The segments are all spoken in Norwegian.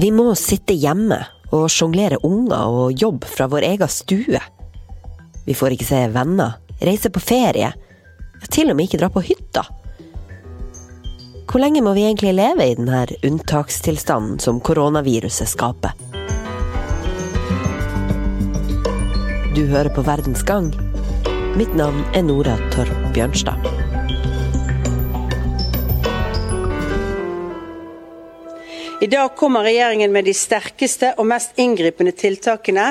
Vi må sitte hjemme og sjonglere unger og jobb fra vår egen stue. Vi får ikke se venner, reise på ferie, til og med ikke dra på hytta. Hvor lenge må vi egentlig leve i denne unntakstilstanden som koronaviruset skaper? Du hører på Verdens gang. Mitt navn er Nora Torp Bjørnstad. I dag kommer regjeringen med de sterkeste og mest inngripende tiltakene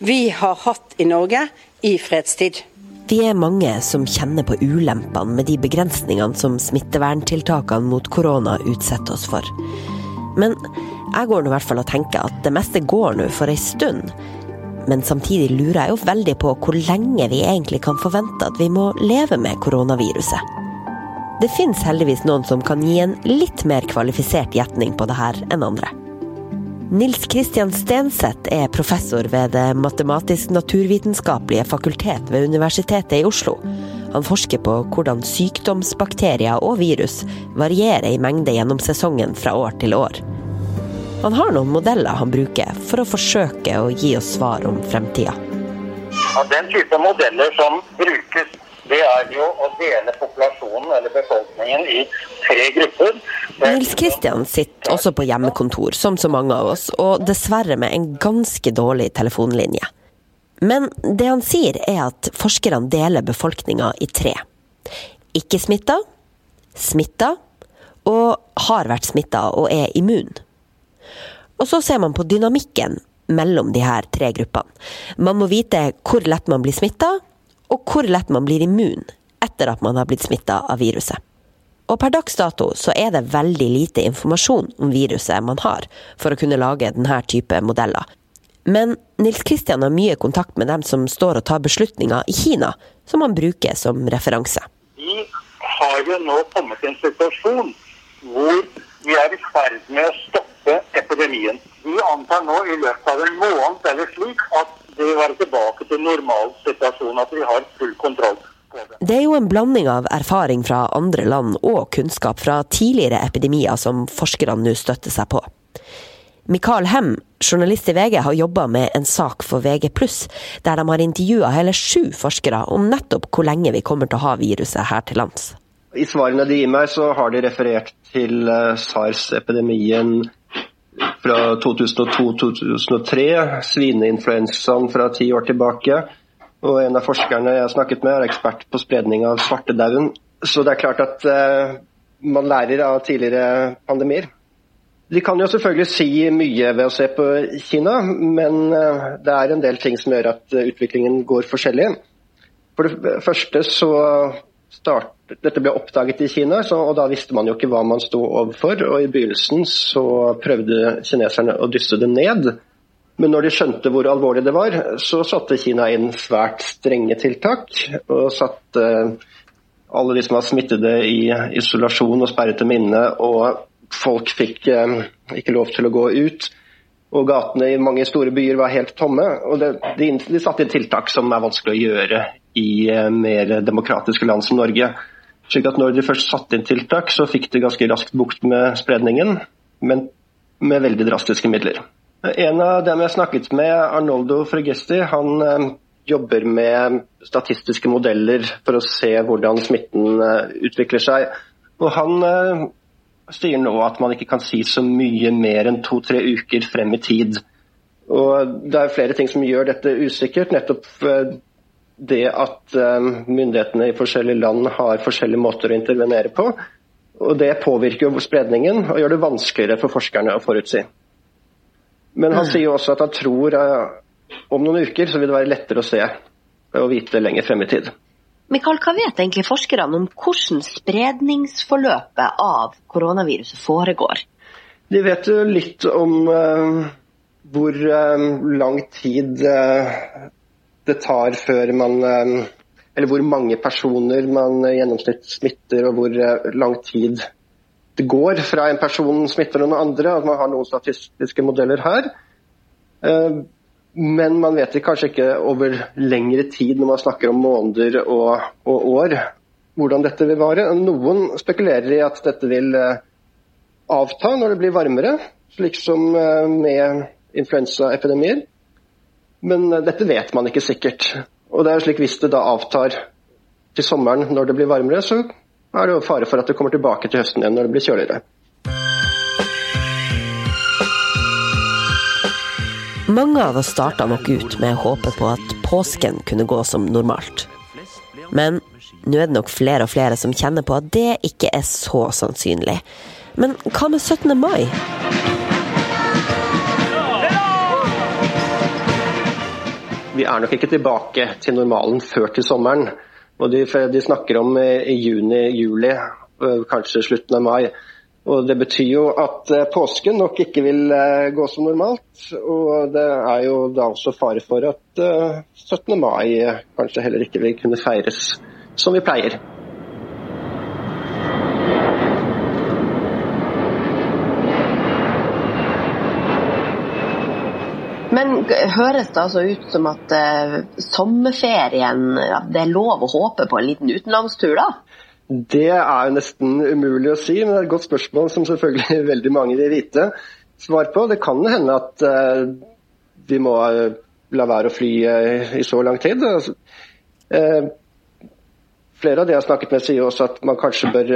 vi har hatt i Norge i fredstid. Vi er mange som kjenner på ulempene med de begrensningene som smitteverntiltakene mot korona utsetter oss for. Men jeg går nå i hvert fall og tenker at det meste går nå for ei stund. Men samtidig lurer jeg jo veldig på hvor lenge vi egentlig kan forvente at vi må leve med koronaviruset. Det fins heldigvis noen som kan gi en litt mer kvalifisert gjetning på det her enn andre. Nils Kristian Stenseth er professor ved Det matematisk-naturvitenskapelige fakultet ved Universitetet i Oslo. Han forsker på hvordan sykdomsbakterier og virus varierer i mengde gjennom sesongen fra år til år. Han har noen modeller han bruker for å forsøke å gi oss svar om fremtida. Ja, den type modeller som brukes det er jo å dele populasjonen eller i tre grupper. Nils Kristian sitter også på hjemmekontor, som så mange av oss, og dessverre med en ganske dårlig telefonlinje. Men det han sier er at forskerne deler befolkninga i tre. Ikke smitta, smitta og har vært smitta og er immun. Og så ser man på dynamikken mellom de her tre gruppene. Man må vite hvor lett man blir smitta, og hvor lett man blir immun etter at man har blitt smitta av viruset. Og per dags dato så er det veldig lite informasjon om viruset man har, for å kunne lage denne type modeller. Men Nils Kristian har mye kontakt med dem som står og tar beslutninger i Kina, som han bruker som referanse. Vi har jo nå kommet i en situasjon hvor vi er i ferd med å stoppe epidemien. Vi antar nå i løpet av en måned eller slik at det vil være tilbake til normal situasjon, at vi har full kontroll. Det er jo en blanding av erfaring fra andre land og kunnskap fra tidligere epidemier som forskerne nå støtter seg på. Mikael Hem, journalist i VG, har jobba med en sak for VG+, der de har intervjua hele sju forskere om nettopp hvor lenge vi kommer til å ha viruset her til lands. I svarene de gir meg, så har de referert til eh, SARS-epidemien fra 2002-2003, svineinfluensaen fra ti år tilbake. Og en av forskerne jeg har snakket med, er ekspert på spredning av svartedauden. Så det er klart at eh, man lærer av tidligere pandemier. De kan jo selvfølgelig si mye ved å se på Kina, men uh, det er en del ting som gjør at uh, utviklingen går forskjellig. For det første så start, dette ble oppdaget i Kina, så, og da visste man jo ikke hva man sto overfor. og I begynnelsen så prøvde kineserne å dysse det ned. Men når de skjønte hvor alvorlig det var, så satte Kina inn svært strenge tiltak. Og satte alle de som var smittede i isolasjon og sperret dem inne. Og folk fikk eh, ikke lov til å gå ut. Og gatene i mange store byer var helt tomme. og det, de, de satte inn tiltak som er vanskelig å gjøre i eh, mer demokratiske land som Norge. Slik at når de først satte inn tiltak, så fikk de ganske raskt bukt med spredningen, men med veldig drastiske midler. En av dem jeg snakket med, Arnoldo Fregesti, han eh, jobber med statistiske modeller for å se hvordan smitten eh, utvikler seg. Og han sier nå at man ikke kan si så mye mer enn to-tre uker frem i tid. Og Det er flere ting som gjør dette usikkert. nettopp det at eh, myndighetene i forskjellige land har forskjellige måter å intervenere på. og Det påvirker jo spredningen og gjør det vanskeligere for forskerne å forutsi. Men han sier jo også at han tror uh, om noen uker så vil det være lettere å se og vite lenger frem i tid. Mikael, hva vet egentlig forskerne om hvordan spredningsforløpet av koronaviruset foregår? De vet jo litt om uh, hvor uh, lang tid det tar før man eh, Eller hvor mange personer man i gjennomsnitt smitter, og hvor eh, lang tid det går fra en person smitter noen andre. At man har noen statistiske modeller her. Eh, men man vet kanskje ikke over lengre tid, når man snakker om måneder og, og år, hvordan dette vil vare. Noen spekulerer i at dette vil avta når det blir varmere. slik som med influensaepidemier. Men dette vet man ikke sikkert. Og det er slik Hvis det da avtar til sommeren når det blir varmere, så er det jo fare for at det kommer tilbake til høsten igjen når det blir kjøligere. Mange av oss starta nok ut med håpet på at påsken kunne gå som normalt. Men nå er det nok flere og flere som kjenner på at det ikke er så sannsynlig. Men hva med 17. mai? Vi er nok ikke tilbake til normalen før til sommeren. Og de, de snakker om i juni-juli, øh, kanskje slutten av mai. Og Det betyr jo at øh, påsken nok ikke vil øh, gå som normalt. Og det er jo da også fare for at 17. mai kanskje heller ikke vil kunne feires som vi pleier. Men høres det altså ut som at uh, sommerferien ja, Det er lov å håpe på en liten utenlandstur, da? Det er jo nesten umulig å si, men det er et godt spørsmål som selvfølgelig veldig mange vil vite svar på. Det kan hende at uh, vi må uh, la være å fly i så lang tid. Altså, flere av de jeg har snakket med, sier også at man kanskje bør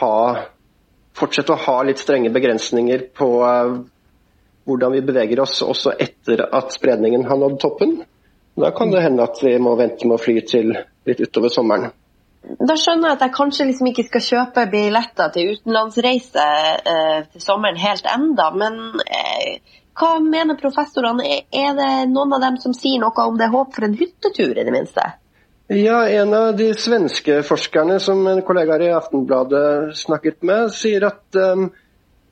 ha, fortsette å ha litt strenge begrensninger på hvordan vi beveger oss også etter at spredningen har nådd toppen. Da kan det hende at vi må vente med å fly til litt utover sommeren. Da skjønner jeg at jeg kanskje liksom ikke skal kjøpe billetter til utenlandsreise eh, til sommeren helt enda, men eh, hva mener professorene? Er det noen av dem som sier noe om det er håp for en hyttetur, i det minste? Ja, En av de svenske forskerne som en kollega i Aftenbladet snakket med, sier at um,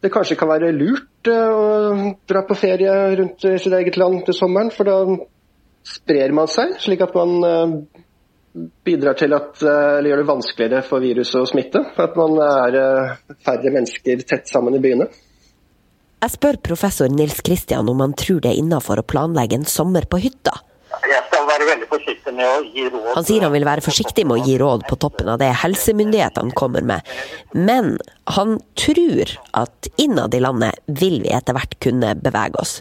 det kanskje kan være lurt eh, å dra på ferie rundt i sitt eget land til sommeren, for da sprer man seg, slik at man eh, bidrar til at, eh, eller gjør det vanskeligere for viruset å smitte. For At man er færre mennesker tett sammen i byene. Jeg spør professor Nils Kristian om han tror det er innafor å planlegge en sommer på hytta. Være veldig forsiktig med å gi råd. Han sier han vil være forsiktig med å gi råd på toppen av det helsemyndighetene kommer med. Men han tror at innad i landet vil vi etter hvert kunne bevege oss.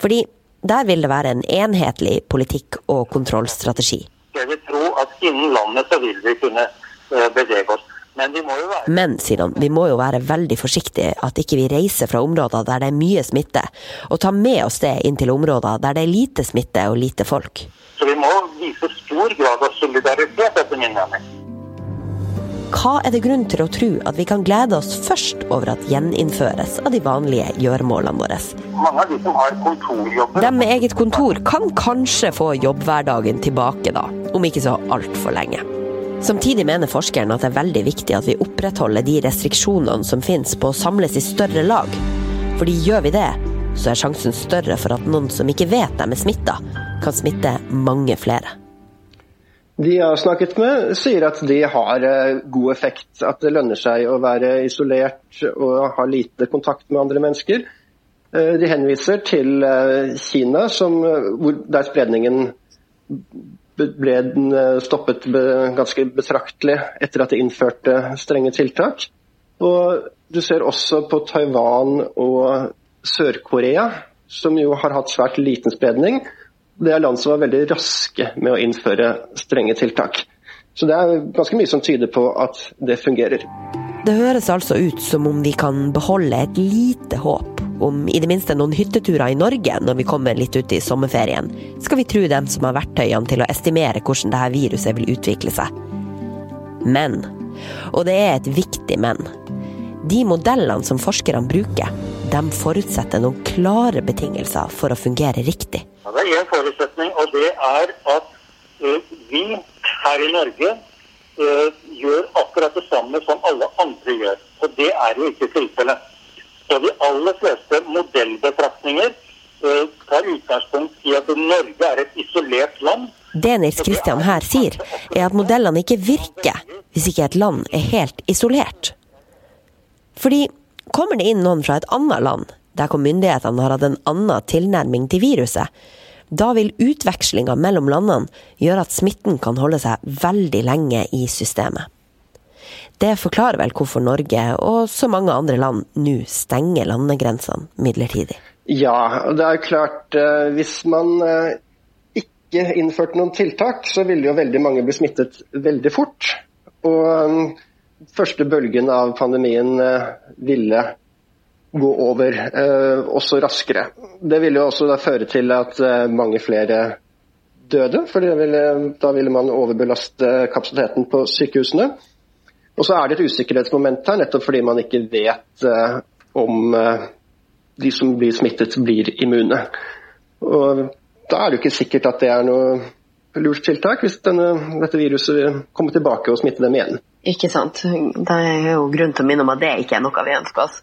Fordi der vil det være en enhetlig politikk- og kontrollstrategi. Jeg vil tro at innen landet så vil vi kunne eh, bevege oss. Men. Men, sier han, vi må jo være veldig forsiktige at ikke vi reiser fra områder der det er mye smitte, og ta med oss det inn til områder der det er lite smitte og lite folk. Så vi må vise stor grad av solidaritet, etter min mening. Hva er det grunn til å tro at vi kan glede oss først over at gjeninnføres av de vanlige gjøremålene våre? Mange av de som har kontorjobber De med eget kontor kan kanskje få jobbhverdagen tilbake, da. Om ikke så altfor lenge. Samtidig mener forskeren at det er veldig viktig at vi opprettholder de restriksjonene som finnes på å samles i større lag. Fordi gjør vi det, så er sjansen større for at noen som ikke vet de er smitta, kan smitte mange flere. De jeg har snakket med, sier at de har eh, god effekt. At det lønner seg å være isolert og ha lite kontakt med andre mennesker. Eh, de henviser til eh, Kina, som, der spredningen ble den eh, stoppet ganske betraktelig etter at de innførte strenge tiltak. Og du ser også på Taiwan og Sør-Korea, som jo har hatt svært liten spredning. Det er land som var veldig raske med å innføre strenge tiltak. Så det er ganske mye som tyder på at det fungerer. Det høres altså ut som om vi kan beholde et lite håp om i det minste noen hytteturer i Norge når vi kommer litt ut i sommerferien, skal vi tro dem som har verktøyene til å estimere hvordan dette viruset vil utvikle seg. Men, og det er et viktig men, de modellene som forskerne bruker, de forutsetter noen klare betingelser for å fungere riktig. Ja, det er én forutsetning, og det er at uh, vi her i Norge uh, gjør akkurat det samme som alle andre gjør. Og det er jo ikke tilfellet. Så de aller fleste modellbetraktninger uh, tar utgangspunkt i at Norge er et isolert land. Det Nils Kristian her sier, er at modellene ikke virker hvis ikke et land er helt isolert. Fordi kommer det inn noen fra et annet land, der hvor myndighetene har hatt en annen tilnærming til viruset, da vil utvekslinga mellom landene gjøre at smitten kan holde seg veldig lenge i systemet. Det forklarer vel hvorfor Norge og så mange andre land nå stenger landegrensene midlertidig. Ja, det er klart eh, hvis man eh, ikke innførte noen tiltak, så ville jo veldig mange bli smittet veldig fort. Og um, første bølgen av pandemien ville gå over også raskere. Det ville jo også føre til at mange flere døde, for da ville man overbelaste kapasiteten på sykehusene. Og så er det et usikkerhetsmoment her, nettopp fordi man ikke vet uh, om uh, de som blir smittet, blir immune. Og da er det jo ikke sikkert at det er noe lurt tiltak hvis denne, dette viruset kommer tilbake og smitter dem igjen. Ikke sant. Det er jo grunn til å minne om at det ikke er noe vi ønsker oss.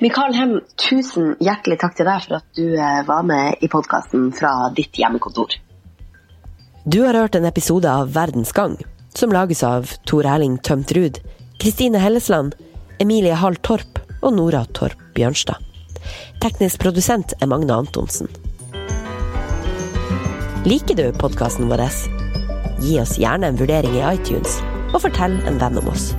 Mikael Hem, tusen hjertelig takk til deg for at du eh, var med i podkasten fra ditt hjemmekontor. Du har hørt en episode av Verdens gang, som lages av Tor Erling Tømt Ruud, Kristine Hellesland, Emilie Hall Torp og Nora Torp Bjørnstad. Teknisk produsent er Magne Antonsen. Liker du podkasten vår? Gi oss gjerne en vurdering i iTunes, og fortell en venn om oss.